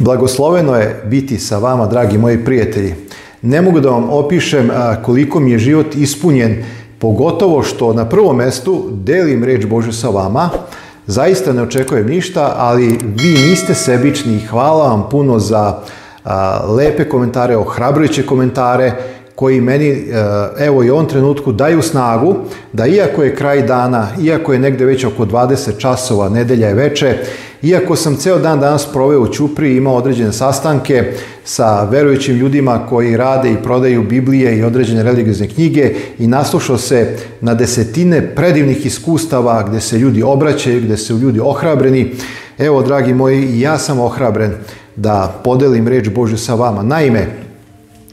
Blagosloveno je biti sa vama, dragi moji prijatelji. Ne mogu da vam opišem koliko mi je život ispunjen, pogotovo što na prvom mestu delim reč Bože sa vama. Zaista ne očekujem ništa, ali vi niste sebični i hvala vam puno za lepe komentare, ohrabrujuće komentare koji meni e, evo i u ovom trenutku daju snagu da iako je kraj dana, iako je negdje već oko 20 časova, nedelja je veče, iako sam ceo dan danas proveo u Ćupri, imao određene sastanke sa verujućim ljudima koji rade i prodaju Biblije i određene religiozne knjige i naslušao se na desetine predivnih iskustava gdje se ljudi obraćaju, gdje su ljudi ohrabreni. Evo, dragi moji, ja sam ohrabren da podelim reč Božju sa vama. Naime,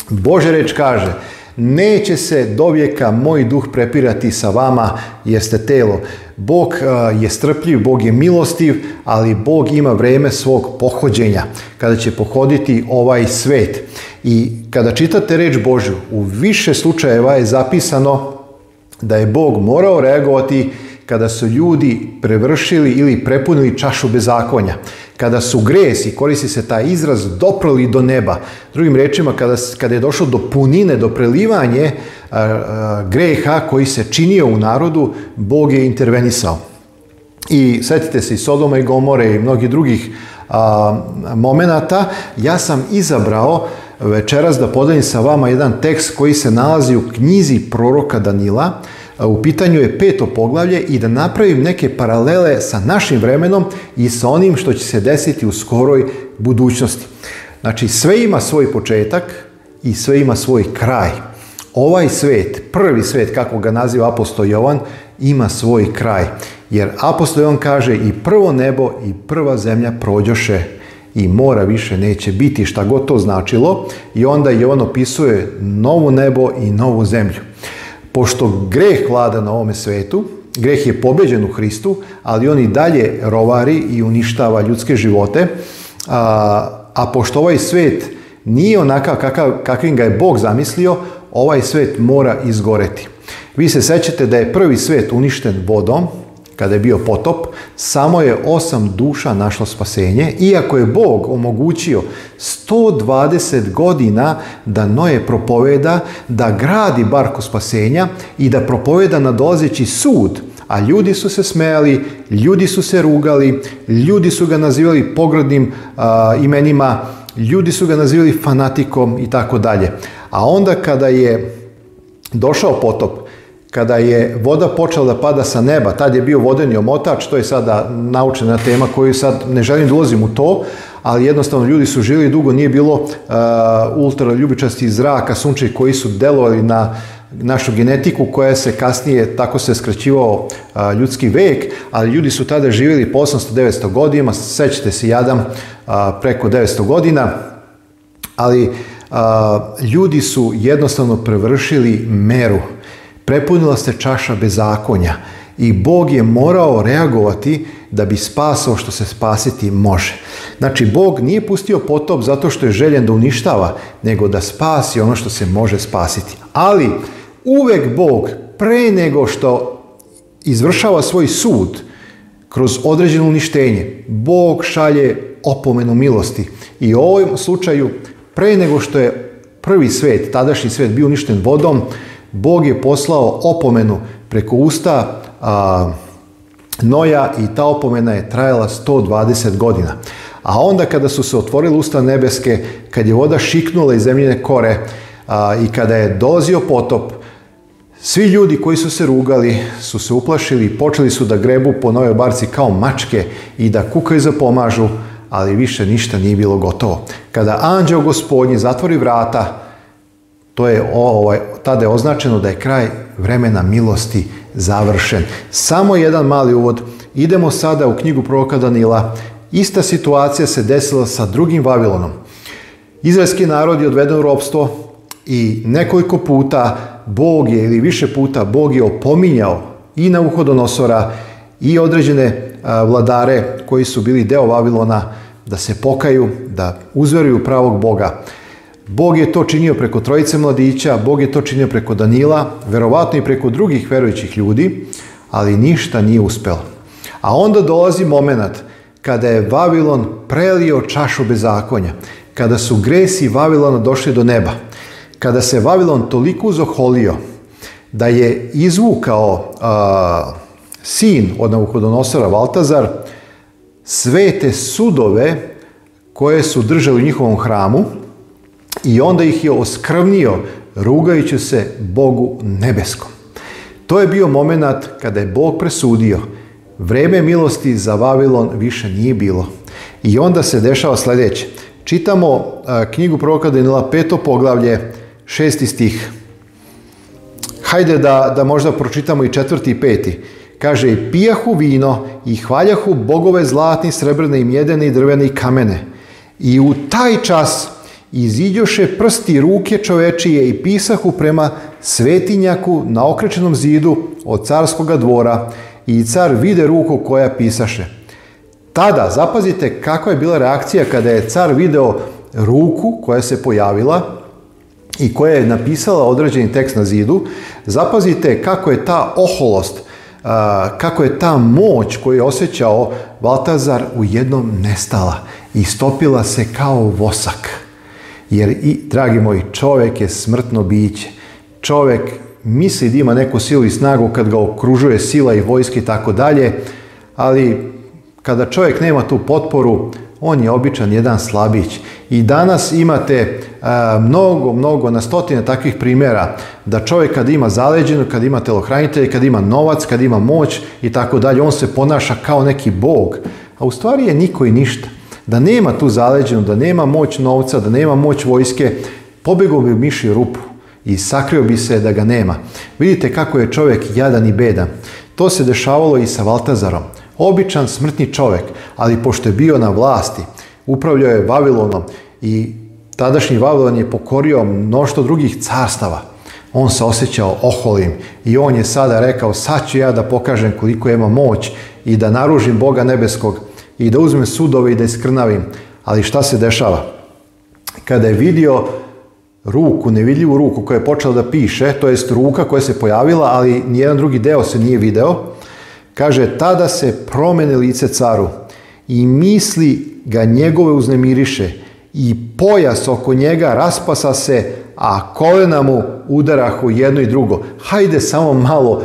Bože reč kaže, neće se dovijeka moj duh prepirati sa vama jer ste telo. Bog eh, je strpljiv, Bog je milostiv, ali Bog ima vrijeme svog pohođenja, kada će pohoditi ovaj svet. I kada čitate reč Božju, u više slučajeva je zapisano da je Bog morao reagovati kada su ljudi prevršili ili prepunili čašu bezakonja, kada su gresi, koristi se taj izraz, doprli do neba. Drugim rečima, kada, kada je došlo do punine, do prelivanje greha koji se činio u narodu, Bog je intervenisao. I setite se i Sodoma i Gomore i mnogih drugih a, momenata. Ja sam izabrao večeras da podelim sa vama jedan tekst koji se nalazi u knjizi proroka Danila, u pitanju je peto poglavlje i da napravim neke paralele sa našim vremenom i sa onim što će se desiti u skoroj budućnosti. Znači, sve ima svoj početak i sve ima svoj kraj. Ovaj svet, prvi svet kako ga naziva apostol Jovan, ima svoj kraj. Jer apostol Jovan kaže i prvo nebo i prva zemlja prođoše i mora više neće biti, šta god to značilo. I onda Jovan opisuje novo nebo i novu zemlju. Pošto greh vlada na ovome svetu, greh je pobeđen u Hristu, ali on i dalje rovari i uništava ljudske živote, a, a pošto ovaj svet nije onakav kakav, kakvim ga je Bog zamislio, ovaj svet mora izgoreti. Vi se sećate da je prvi svet uništen vodom, kada je bio potop, samo je osam duša našlo spasenje, iako je Bog omogućio 120 godina da Noje propoveda, da gradi barku spasenja i da propoveda nadolazeći sud, a ljudi su se smejali, ljudi su se rugali, ljudi su ga nazivali pogradnim imenima, ljudi su ga nazivali fanatikom i tako dalje. A onda kada je došao potop, kada je voda počela da pada sa neba, tad je bio vodeni omotač, to je sada naučena tema koju sad ne želim da ulazim u to, ali jednostavno ljudi su živjeli dugo, nije bilo uh, ultra zraka, sunče koji su delovali na našu genetiku koja se kasnije, tako se skraćivao uh, ljudski vek, ali ljudi su tada živjeli po 800-900 godina, sećate se jadam uh, preko 900 godina, ali uh, ljudi su jednostavno prevršili meru Prepunila se čaša bezakonja i Bog je morao reagovati da bi spasao što se spasiti može. Znači, Bog nije pustio potop zato što je željen da uništava, nego da spasi ono što se može spasiti. Ali, uvek Bog, pre nego što izvršava svoj sud, kroz određeno uništenje, Bog šalje opomenu milosti. I u ovom slučaju, pre nego što je prvi svet, tadašnji svet, bio uništen vodom, Bog je poslao opomenu preko usta Noja i ta opomena je trajala 120 godina. A onda kada su se otvorili usta nebeske, kad je voda šiknula iz zemljine kore i kada je dolazio potop, svi ljudi koji su se rugali su se uplašili i počeli su da grebu po Nojoj barci kao mačke i da kukaju za pomažu, ali više ništa nije bilo gotovo. Kada anđeo gospodnji zatvori vrata, to je ovaj, tada je označeno da je kraj vremena milosti završen. Samo jedan mali uvod. Idemo sada u knjigu proroka Danila. Ista situacija se desila sa drugim Vavilonom. Izraelski narod je odveden u ropstvo i nekoliko puta Bog je ili više puta Bog je opominjao i na uhodonosora i određene vladare koji su bili deo Vavilona da se pokaju, da uzveruju pravog Boga. Bog je to činio preko trojice mladića, Bog je to činio preko Danila, verovatno i preko drugih verujućih ljudi, ali ništa nije uspelo. A onda dolazi moment kada je Vavilon prelio čašu bezakonja, kada su gresi Vavilona došli do neba, kada se Vavilon toliko uzoholio da je izvukao sin od Navukodonosora Valtazar svete sudove koje su držali u njihovom hramu, i onda ih je oskrvnio rugajući se Bogu nebeskom. To je bio moment kada je Bog presudio. Vreme milosti za Vavilon više nije bilo. I onda se dešava sljedeće. Čitamo knjigu proroka Danila, peto poglavlje, šesti stih. Hajde da, da možda pročitamo i četvrti i peti. Kaže, pijahu vino i hvaljahu bogove zlatni, srebrne i mjedene i drvene i kamene. I u taj čas iziđoše prsti ruke čovečije i pisahu prema svetinjaku na okrečenom zidu od carskoga dvora i car vide ruku koja pisaše. Tada, zapazite kako je bila reakcija kada je car video ruku koja se pojavila i koja je napisala određeni tekst na zidu, zapazite kako je ta oholost, kako je ta moć koju je osjećao Valtazar u jednom nestala i stopila se kao vosak. Jer, i, dragi moji, čovjek je smrtno biće. Čovjek misli da ima neku silu i snagu kad ga okružuje sila i vojske i tako dalje, ali kada čovjek nema tu potporu, on je običan jedan slabić. I danas imate e, mnogo, mnogo, na stotine takvih primjera da čovjek kad ima zaleđenu, kad ima telohranitelje, kad ima novac, kad ima moć i tako dalje, on se ponaša kao neki bog, a u stvari je niko i ništa. Da nema tu zaleđenu, da nema moć novca, da nema moć vojske, pobjegao bi miši rupu i sakrio bi se da ga nema. Vidite kako je čovjek jadan i bedan. To se dešavalo i sa Valtazarom. Običan smrtni čovjek, ali pošto je bio na vlasti, upravljao je Vavilonom i tadašnji Vavilon je pokorio mnošto drugih carstava. On se osjećao oholim i on je sada rekao, sad ću ja da pokažem koliko ima moć i da naružim Boga nebeskog i da uzme sudove i da iskrnavim. Ali šta se dešava? Kada je vidio ruku, nevidljivu ruku koja je počela da piše, to jest ruka koja se pojavila, ali nijedan drugi deo se nije video, kaže, tada se promene lice caru i misli ga njegove uznemiriše i pojas oko njega raspasa se, a kolena mu u jedno i drugo. Hajde samo malo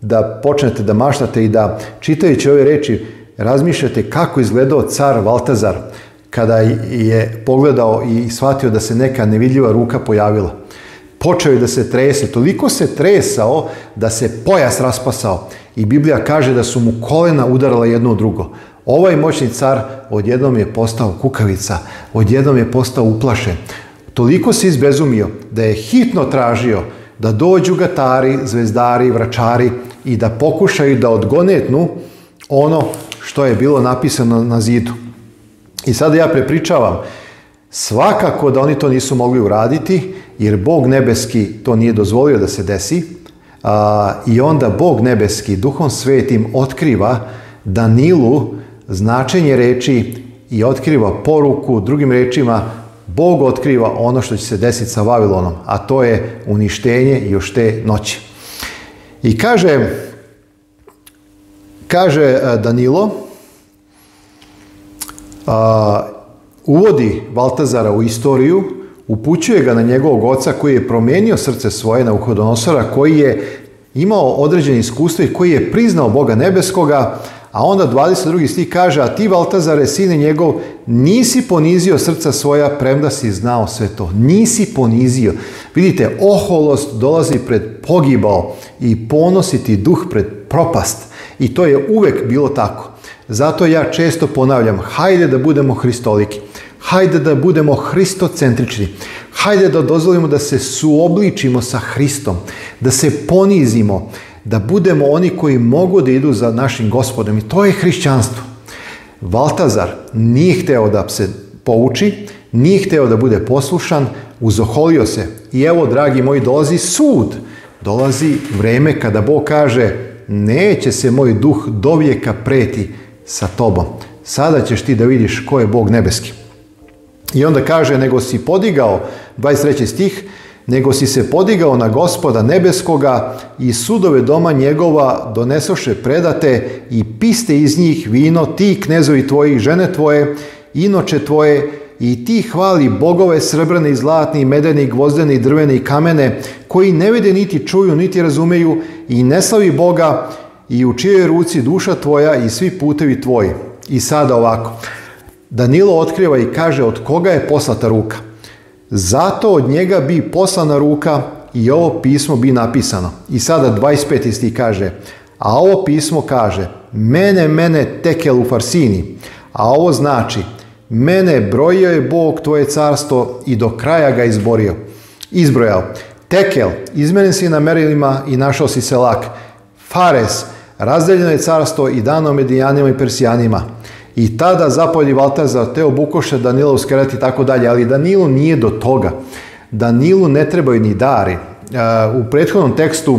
da počnete da maštate i da čitajući ove reči razmišljate kako izgledao car Valtazar kada je pogledao i shvatio da se neka nevidljiva ruka pojavila. Počeo je da se trese, toliko se tresao da se pojas raspasao i Biblija kaže da su mu kolena udarala jedno u drugo. Ovaj moćni car odjednom je postao kukavica, odjednom je postao uplašen. Toliko se izbezumio da je hitno tražio da dođu gatari, zvezdari, vračari i da pokušaju da odgonetnu ono što je bilo napisano na zidu. I sada ja prepričavam, svakako da oni to nisu mogli uraditi, jer Bog nebeski to nije dozvolio da se desi, i onda Bog nebeski duhom svetim otkriva Danilu značenje reči i otkriva poruku, drugim rečima, Bog otkriva ono što će se desiti sa Vavilonom, a to je uništenje još te noći. I kaže Kaže e, Danilo, a, uvodi Valtazara u istoriju, upućuje ga na njegovog oca koji je promijenio srce svoje na uhodonosora, koji je imao određene iskustvo i koji je priznao Boga nebeskoga, a onda 22. stih kaže, a ti Valtazare, sine njegov, nisi ponizio srca svoja, premda si znao sve to. Nisi ponizio. Vidite, oholost dolazi pred pogibao i ponositi duh pred propast. I to je uvek bilo tako. Zato ja često ponavljam, hajde da budemo hristoliki. Hajde da budemo hristocentrični. Hajde da dozvolimo da se suobličimo sa Hristom, da se ponizimo, da budemo oni koji mogu da idu za našim gospodom. I to je hrišćanstvo. Valtazar nije hteo da se pouči, nije htio da bude poslušan, uzoholio se. I evo, dragi moji, dolazi sud. Dolazi vreme kada Bog kaže neće se moj duh dovijeka preti sa tobom. Sada ćeš ti da vidiš ko je Bog nebeski. I onda kaže, nego si podigao, 23. stih, nego si se podigao na gospoda nebeskoga i sudove doma njegova donesoše predate i piste iz njih vino ti knezovi tvoji, žene tvoje, inoče tvoje i ti hvali bogove srebrne i zlatni, medeni, gvozdeni, drveni i kamene, koji ne vide niti čuju, niti razumeju i ne slavi Boga i u čijoj ruci duša tvoja i svi putevi tvoji. I sada ovako. Danilo otkriva i kaže od koga je poslata ruka. Zato od njega bi poslana ruka i ovo pismo bi napisano. I sada 25. isti kaže, a ovo pismo kaže, mene, mene, tekel u farsini. A ovo znači, Mene brojio je Bog tvoje carstvo i do kraja ga izborio. Izbrojao. Tekel, izmjeni si na merilima i našao si lak Fares, razdeljeno je carstvo i dano Medijanima i Persijanima. I tada zapolji Valtazar, Teo obukoše Danilo Uskeret i tako dalje. Ali Danilo nije do toga. Danilu ne trebaju ni dari. E, u prethodnom tekstu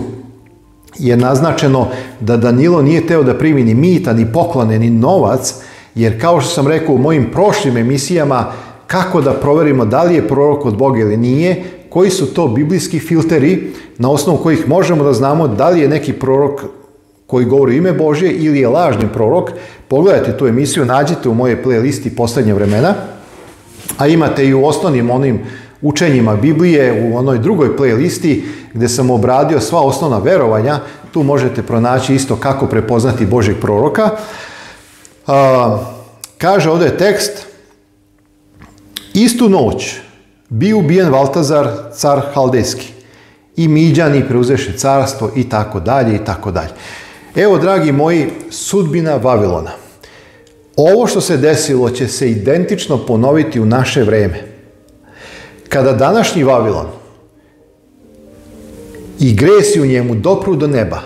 je naznačeno da Danilo nije teo da primi ni mita, ni poklone, ni novac, jer kao što sam rekao u mojim prošlim emisijama, kako da proverimo da li je prorok od Boga ili nije, koji su to biblijski filteri na osnovu kojih možemo da znamo da li je neki prorok koji govori ime Božje ili je lažni prorok. Pogledajte tu emisiju, nađite u moje playlisti poslednje vremena, a imate i u osnovnim onim učenjima Biblije, u onoj drugoj playlisti gdje sam obradio sva osnovna verovanja, tu možete pronaći isto kako prepoznati Božeg proroka. A, kaže ovdje tekst, istu noć bi ubijen Valtazar, car Haldeski i Miđani preuzeše carstvo i tako dalje i tako dalje. Evo, dragi moji, sudbina Vavilona. Ovo što se desilo će se identično ponoviti u naše vrijeme. Kada današnji Vavilon i gresi u njemu dopru do neba,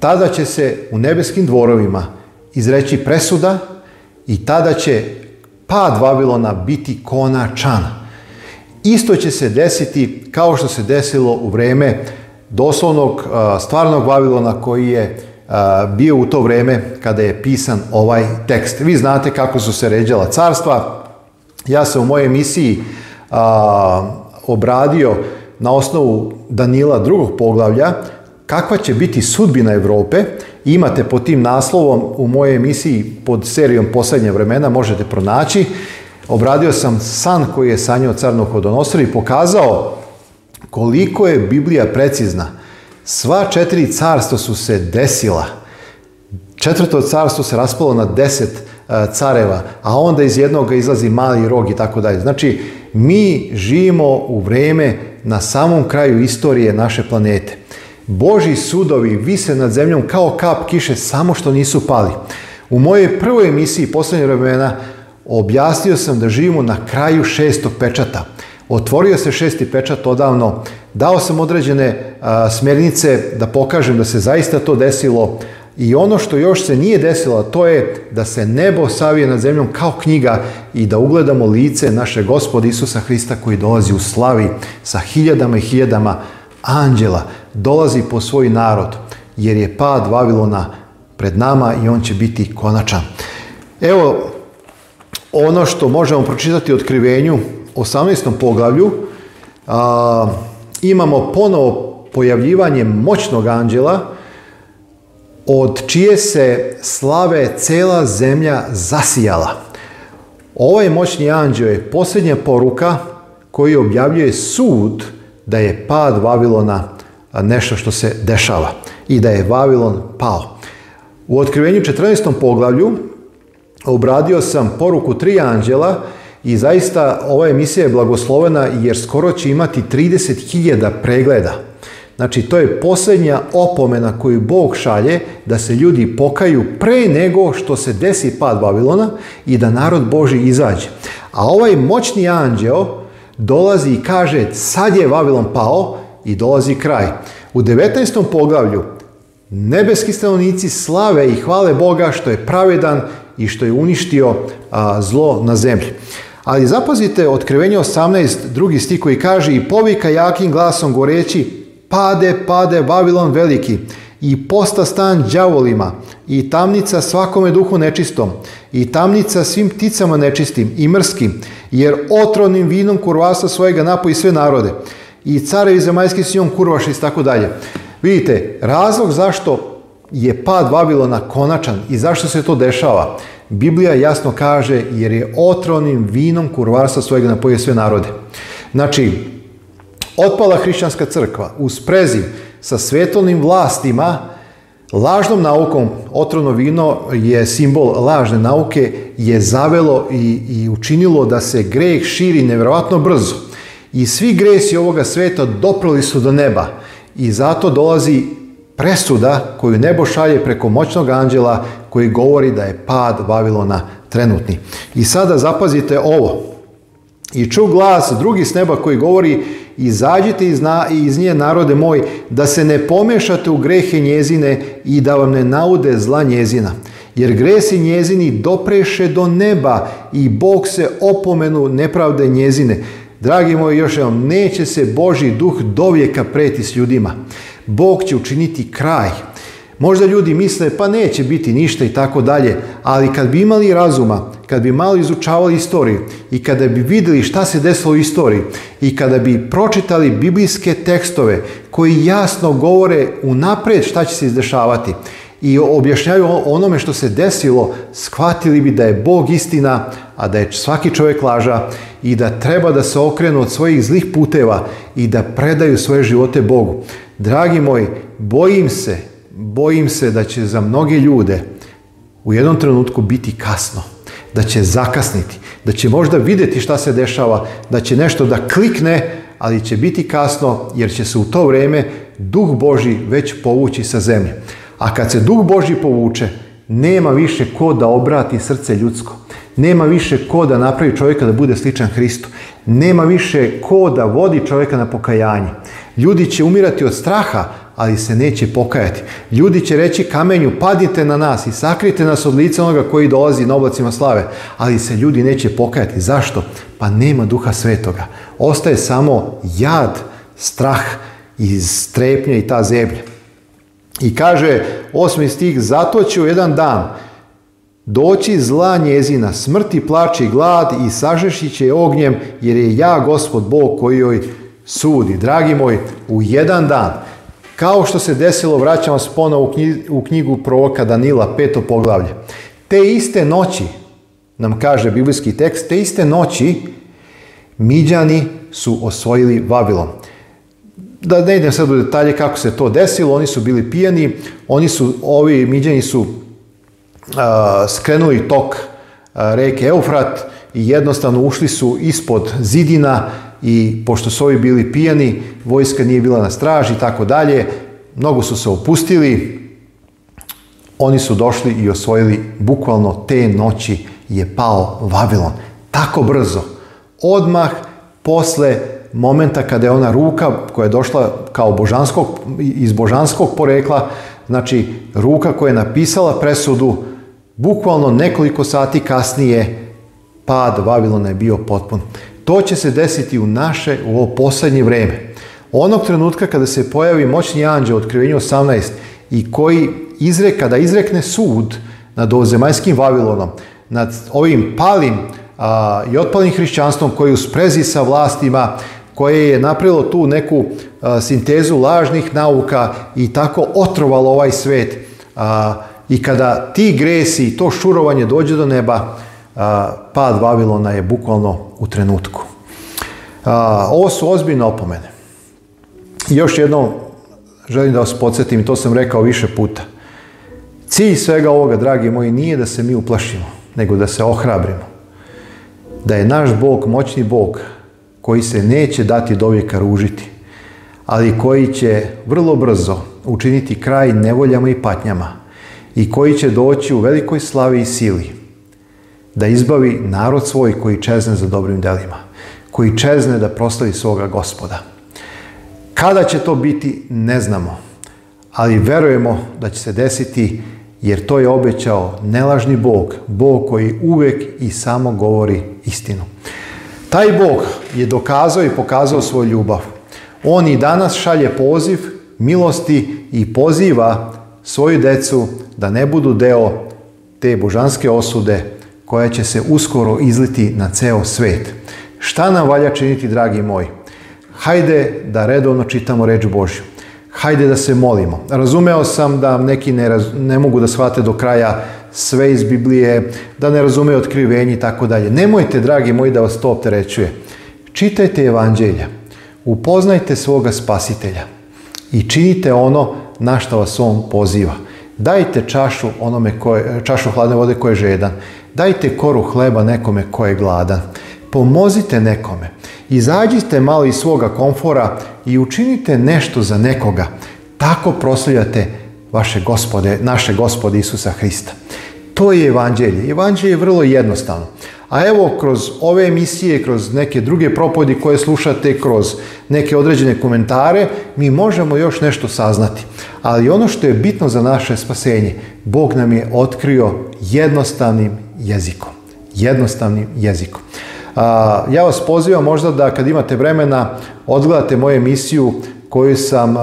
tada će se u nebeskim dvorovima izreći presuda i tada će pad Vavilona biti konačan. Isto će se desiti kao što se desilo u vreme doslovnog stvarnog Vavilona koji je bio u to vrijeme kada je pisan ovaj tekst. Vi znate kako su se ređala carstva. Ja sam u mojoj emisiji obradio na osnovu Danila drugog poglavlja kakva će biti sudbina Europe imate pod tim naslovom u mojoj emisiji pod serijom Posljednje vremena možete pronaći. Obradio sam san koji je sanjao Crnohodonosor i pokazao koliko je Biblija precizna. Sva četiri carstva su se desila. Četvrto carstvo se raspalo na deset e, careva, a onda iz jednog izlazi mali rog i tako dalje. Znači, mi živimo u vrijeme na samom kraju istorije naše planete. Boži sudovi vise nad zemljom kao kap kiše, samo što nisu pali. U mojoj prvoj emisiji posljednje vremena objasnio sam da živimo na kraju šestog pečata. Otvorio se šesti pečat odavno, dao sam određene smjernice da pokažem da se zaista to desilo i ono što još se nije desilo, to je da se nebo savije nad zemljom kao knjiga i da ugledamo lice naše gospode Isusa Hrista koji dolazi u slavi sa hiljadama i hiljadama anđela dolazi po svoj narod jer je pad Vavilona pred nama i on će biti konačan. Evo ono što možemo pročitati u otkrivenju 18. poglavlju imamo ponovo pojavljivanje moćnog anđela od čije se slave cela zemlja zasijala. Ovaj moćni anđeo je posljednja poruka koji objavljuje sud da je pad Vavilona nešto što se dešava i da je Vavilon pao. U otkrivenju 14. poglavlju obradio sam poruku tri anđela i zaista ova emisija je blagoslovena jer skoro će imati 30.000 pregleda. Znači, to je posljednja opomena koju Bog šalje da se ljudi pokaju pre nego što se desi pad Vavilona i da narod Boži izađe. A ovaj moćni anđeo dolazi i kaže sad je Vavilon pao i dolazi kraj. U 19. poglavlju nebeski stanovnici slave i hvale Boga što je pravedan i što je uništio zlo na zemlji. Ali zapazite otkrivenje 18, drugi stih koji kaže i povika jakim glasom goreći pade, pade Vavilon veliki i posta stan đavolima i tamnica svakome duhu nečistom, i tamnica svim pticama nečistim i mrskim, jer otrovnim vinom kurvasa svojega napoji sve narode, i carevi zemaljski s njom kurvaš i tako dalje. Vidite, razlog zašto je pad Babilona konačan i zašto se to dešava, Biblija jasno kaže jer je otrovnim vinom kurvarstva svojega napoje sve narode. Znači, otpala hrišćanska crkva u sprezi sa svetovnim vlastima Lažnom naukom otrovno vino je simbol lažne nauke, je zavelo i, i učinilo da se greh širi nevjerojatno brzo. I svi gresi ovoga sveta doprli su do neba i zato dolazi presuda koju nebo šalje preko moćnog anđela koji govori da je pad Vavilona trenutni. I sada zapazite ovo, i ču glas drugi s neba koji govori, izađite iz, iz nje narode moj, da se ne pomešate u grehe njezine i da vam ne naude zla njezina. Jer gresi njezini dopreše do neba i Bog se opomenu nepravde njezine. Dragi moji, još jednom, neće se Boži duh dovijeka preti s ljudima. Bog će učiniti kraj Možda ljudi misle pa neće biti ništa i tako dalje, ali kad bi imali razuma, kad bi malo izučavali istoriju i kada bi vidjeli šta se desilo u istoriji i kada bi pročitali biblijske tekstove koji jasno govore unaprijed šta će se izdešavati i objašnjaju onome što se desilo, shvatili bi da je Bog istina, a da je svaki čovjek laža i da treba da se okrenu od svojih zlih puteva i da predaju svoje živote Bogu. Dragi moji, bojim se bojim se da će za mnoge ljude u jednom trenutku biti kasno, da će zakasniti, da će možda vidjeti šta se dešava, da će nešto da klikne, ali će biti kasno jer će se u to vrijeme duh Boži već povući sa zemlje. A kad se duh Boži povuče, nema više ko da obrati srce ljudsko. Nema više ko da napravi čovjeka da bude sličan Hristu. Nema više ko da vodi čovjeka na pokajanje. Ljudi će umirati od straha, ali se neće pokajati. Ljudi će reći kamenju, padite na nas i sakrite nas od lica onoga koji dolazi na oblacima slave, ali se ljudi neće pokajati. Zašto? Pa nema duha svetoga. Ostaje samo jad, strah i strepnja i ta zemlja. I kaže osmi stih, zato će u jedan dan doći zla njezina, smrti, plaći i glad i sažeši će ognjem, jer je ja, gospod Bog, koji joj sudi. Dragi moj u jedan dan kao što se desilo, vraćam vas ponovo u knjigu proroka Danila, peto poglavlje. Te iste noći, nam kaže biblijski tekst, te iste noći Miđani su osvojili Vavilon. Da ne idem sad u detalje kako se to desilo, oni su bili pijeni, oni su, ovi Miđani su skrenuli tok reke Eufrat i jednostavno ušli su ispod zidina i pošto su ovi bili pijani, vojska nije bila na straži i tako dalje, mnogo su se opustili, oni su došli i osvojili, bukvalno te noći je pao Vavilon. Tako brzo, odmah posle momenta kada je ona ruka koja je došla kao božanskog, iz božanskog porekla, znači ruka koja je napisala presudu, bukvalno nekoliko sati kasnije pad Vavilona je bio potpun. To će se desiti u naše, u ovo posljednje vrijeme. Onog trenutka kada se pojavi moćni anđeo otkrivenju 18 i koji izreka, kada izrekne sud nad ovozemaljskim Vavilonom, nad ovim palim i otpalim hrišćanstvom koji u sprezi sa vlastima koje je napravilo tu neku sintezu lažnih nauka i tako otrovalo ovaj svet. I kada ti gresi i to šurovanje dođe do neba, pad Vavilona je bukvalno u trenutku. Ovo su ozbiljne opomene. Još jednom želim da vas podsjetim, i to sam rekao više puta. Cilj svega ovoga, dragi moji, nije da se mi uplašimo, nego da se ohrabrimo. Da je naš Bog moćni Bog koji se neće dati do ružiti, ali koji će vrlo brzo učiniti kraj nevoljama i patnjama i koji će doći u velikoj slavi i sili da izbavi narod svoj koji čezne za dobrim delima, koji čezne da proslavi svoga gospoda. Kada će to biti, ne znamo, ali verujemo da će se desiti jer to je obećao nelažni Bog, Bog koji uvek i samo govori istinu. Taj Bog je dokazao i pokazao svoju ljubav. On i danas šalje poziv milosti i poziva svoju decu da ne budu deo te božanske osude, koja će se uskoro izliti na ceo svet. Šta nam valja činiti, dragi moji? Hajde da redovno čitamo reč Božju. Hajde da se molimo. Razumeo sam da neki ne, mogu da shvate do kraja sve iz Biblije, da ne razumeju otkrivenje i tako dalje. Nemojte, dragi moji, da vas to opterećuje. Čitajte evanđelja, upoznajte svoga spasitelja i činite ono na što vas on poziva. Dajte čašu, onome koje, čašu hladne vode koje je žedan Dajte koru hleba nekome koje je gladan. Pomozite nekome. Izađite malo iz svoga komfora i učinite nešto za nekoga. Tako proslavljate vaše gospode, naše gospode Isusa Hrista. To je evanđelje. Evanđelje je vrlo jednostavno. A evo, kroz ove emisije, kroz neke druge propodi koje slušate, kroz neke određene komentare, mi možemo još nešto saznati. Ali ono što je bitno za naše spasenje, Bog nam je otkrio jednostavnim jezikom. Jednostavnim jezikom. Ja vas pozivam možda da kad imate vremena odgledate moju emisiju koju sam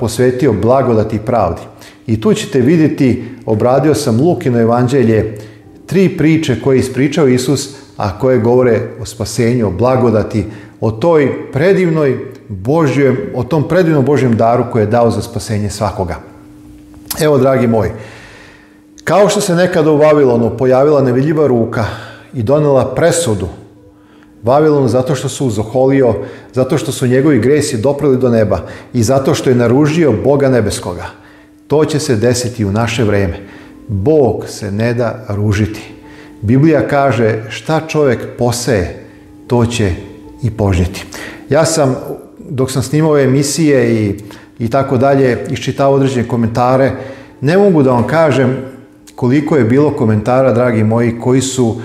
posvetio blagodati i pravdi. I tu ćete vidjeti, obradio sam Lukino evanđelje, tri priče koje je ispričao Isus, a koje govore o spasenju, o blagodati, o toj predivnoj Božjem, o tom predivnom Božjem daru koje je dao za spasenje svakoga. Evo, dragi moji, kao što se nekada u Vavilonu pojavila nevidljiva ruka i donela presudu Vavilonu zato što su uzoholio, zato što su njegovi gresi doprili do neba i zato što je naružio Boga nebeskoga. To će se desiti u naše vrijeme. Bog se ne da ružiti. Biblija kaže šta čovjek poseje, to će i požnjeti. Ja sam, dok sam snimao emisije i, i tako dalje, iščitao određene komentare, ne mogu da vam kažem koliko je bilo komentara, dragi moji, koji su,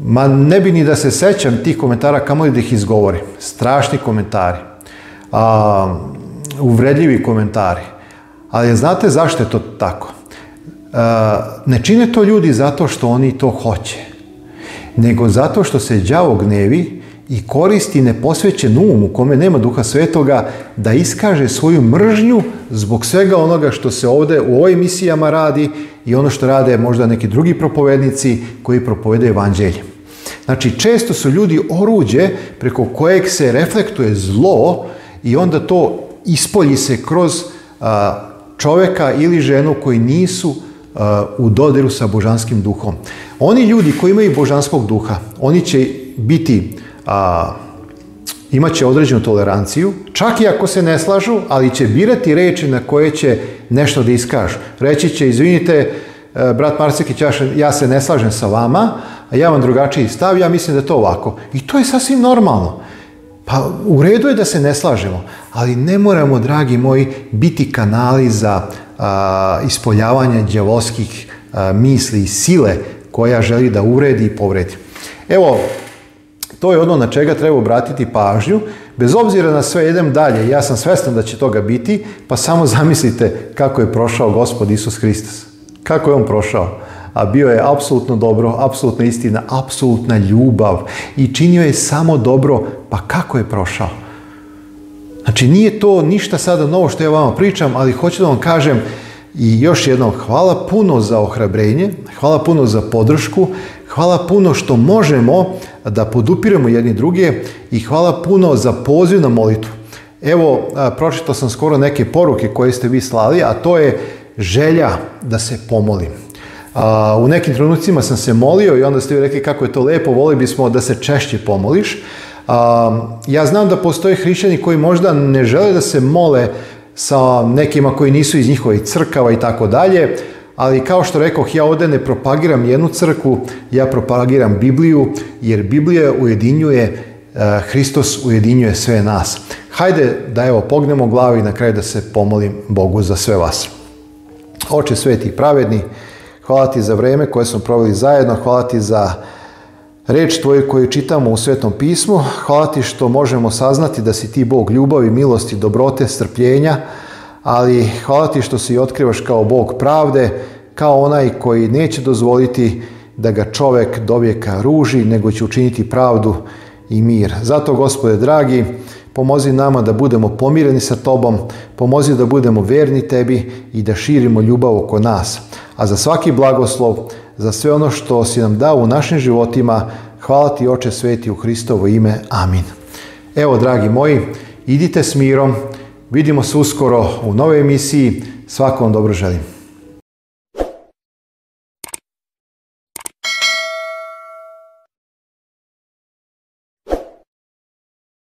ma ne bi ni da se sećam tih komentara, kamo li da ih izgovorim. Strašni komentari, a, uvredljivi komentari. Ali znate zašto je to tako? A, ne čine to ljudi zato što oni to hoće, nego zato što se đavo gnevi i koristi neposvećen um u kome nema duha svetoga da iskaže svoju mržnju zbog svega onoga što se ovdje u ovim misijama radi i ono što rade možda neki drugi propovednici koji propovede evanđelje. Znači, često su ljudi oruđe preko kojeg se reflektuje zlo i onda to ispolji se kroz a, čoveka ili ženu koji nisu u dodiru sa božanskim duhom. Oni ljudi koji imaju božanskog duha, oni će biti a, imat će određenu toleranciju, čak i ako se ne slažu, ali će birati reči na koje će nešto da iskažu. Reći će, izvinite, e, brat marsekić ja se ne slažem sa vama, a ja vam drugačiji stav, ja mislim da je to ovako. I to je sasvim normalno. Pa u redu je da se ne slažemo, ali ne moramo, dragi moji, biti kanali za ispoljavanje djavolskih misli i sile koja želi da uredi i povredi. Evo, to je ono na čega treba obratiti pažnju. Bez obzira na sve, idem dalje. Ja sam svestan da će toga biti, pa samo zamislite kako je prošao gospod Isus Hristos. Kako je on prošao? A bio je apsolutno dobro, apsolutna istina, apsolutna ljubav. I činio je samo dobro, pa kako je prošao? Znači, nije to ništa sada novo što ja vama pričam, ali hoću da vam kažem i još jednom hvala puno za ohrabrenje, hvala puno za podršku, Hvala puno što možemo da podupiramo jedni druge i hvala puno za poziv na molitu. Evo, pročitao sam skoro neke poruke koje ste vi slali, a to je želja da se pomolim. u nekim trenucima sam se molio i onda ste vi rekli kako je to lijepo, voli bismo da se češće pomoliš. ja znam da postoje hrišćani koji možda ne žele da se mole sa nekima koji nisu iz njihovih crkava i tako dalje, ali kao što rekoh, ja ovdje ne propagiram jednu crkvu, ja propagiram Bibliju, jer Biblija ujedinjuje, eh, Hristos ujedinjuje sve nas. Hajde da evo pognemo glavi i na kraju da se pomolim Bogu za sve vas. Oče sveti i pravedni, hvala ti za vrijeme koje smo proveli zajedno, hvala ti za reč tvoju koju čitamo u Svetom pismu, hvala ti što možemo saznati da si ti Bog ljubavi, milosti, dobrote, strpljenja, ali hvala ti što si otkrivaš kao Bog pravde, kao onaj koji neće dozvoliti da ga čovjek dovijeka ruži, nego će učiniti pravdu i mir. Zato, gospode dragi, pomozi nama da budemo pomireni sa Tobom, pomozi da budemo verni Tebi i da širimo ljubav oko nas. A za svaki blagoslov, za sve ono što si nam dao u našim životima, hvala Ti, Oče Sveti, u Hristovo ime. Amin. Evo, dragi moji, idite s mirom, Vidimo se uskoro u novoj emisiji. Svakom vam dobro želim.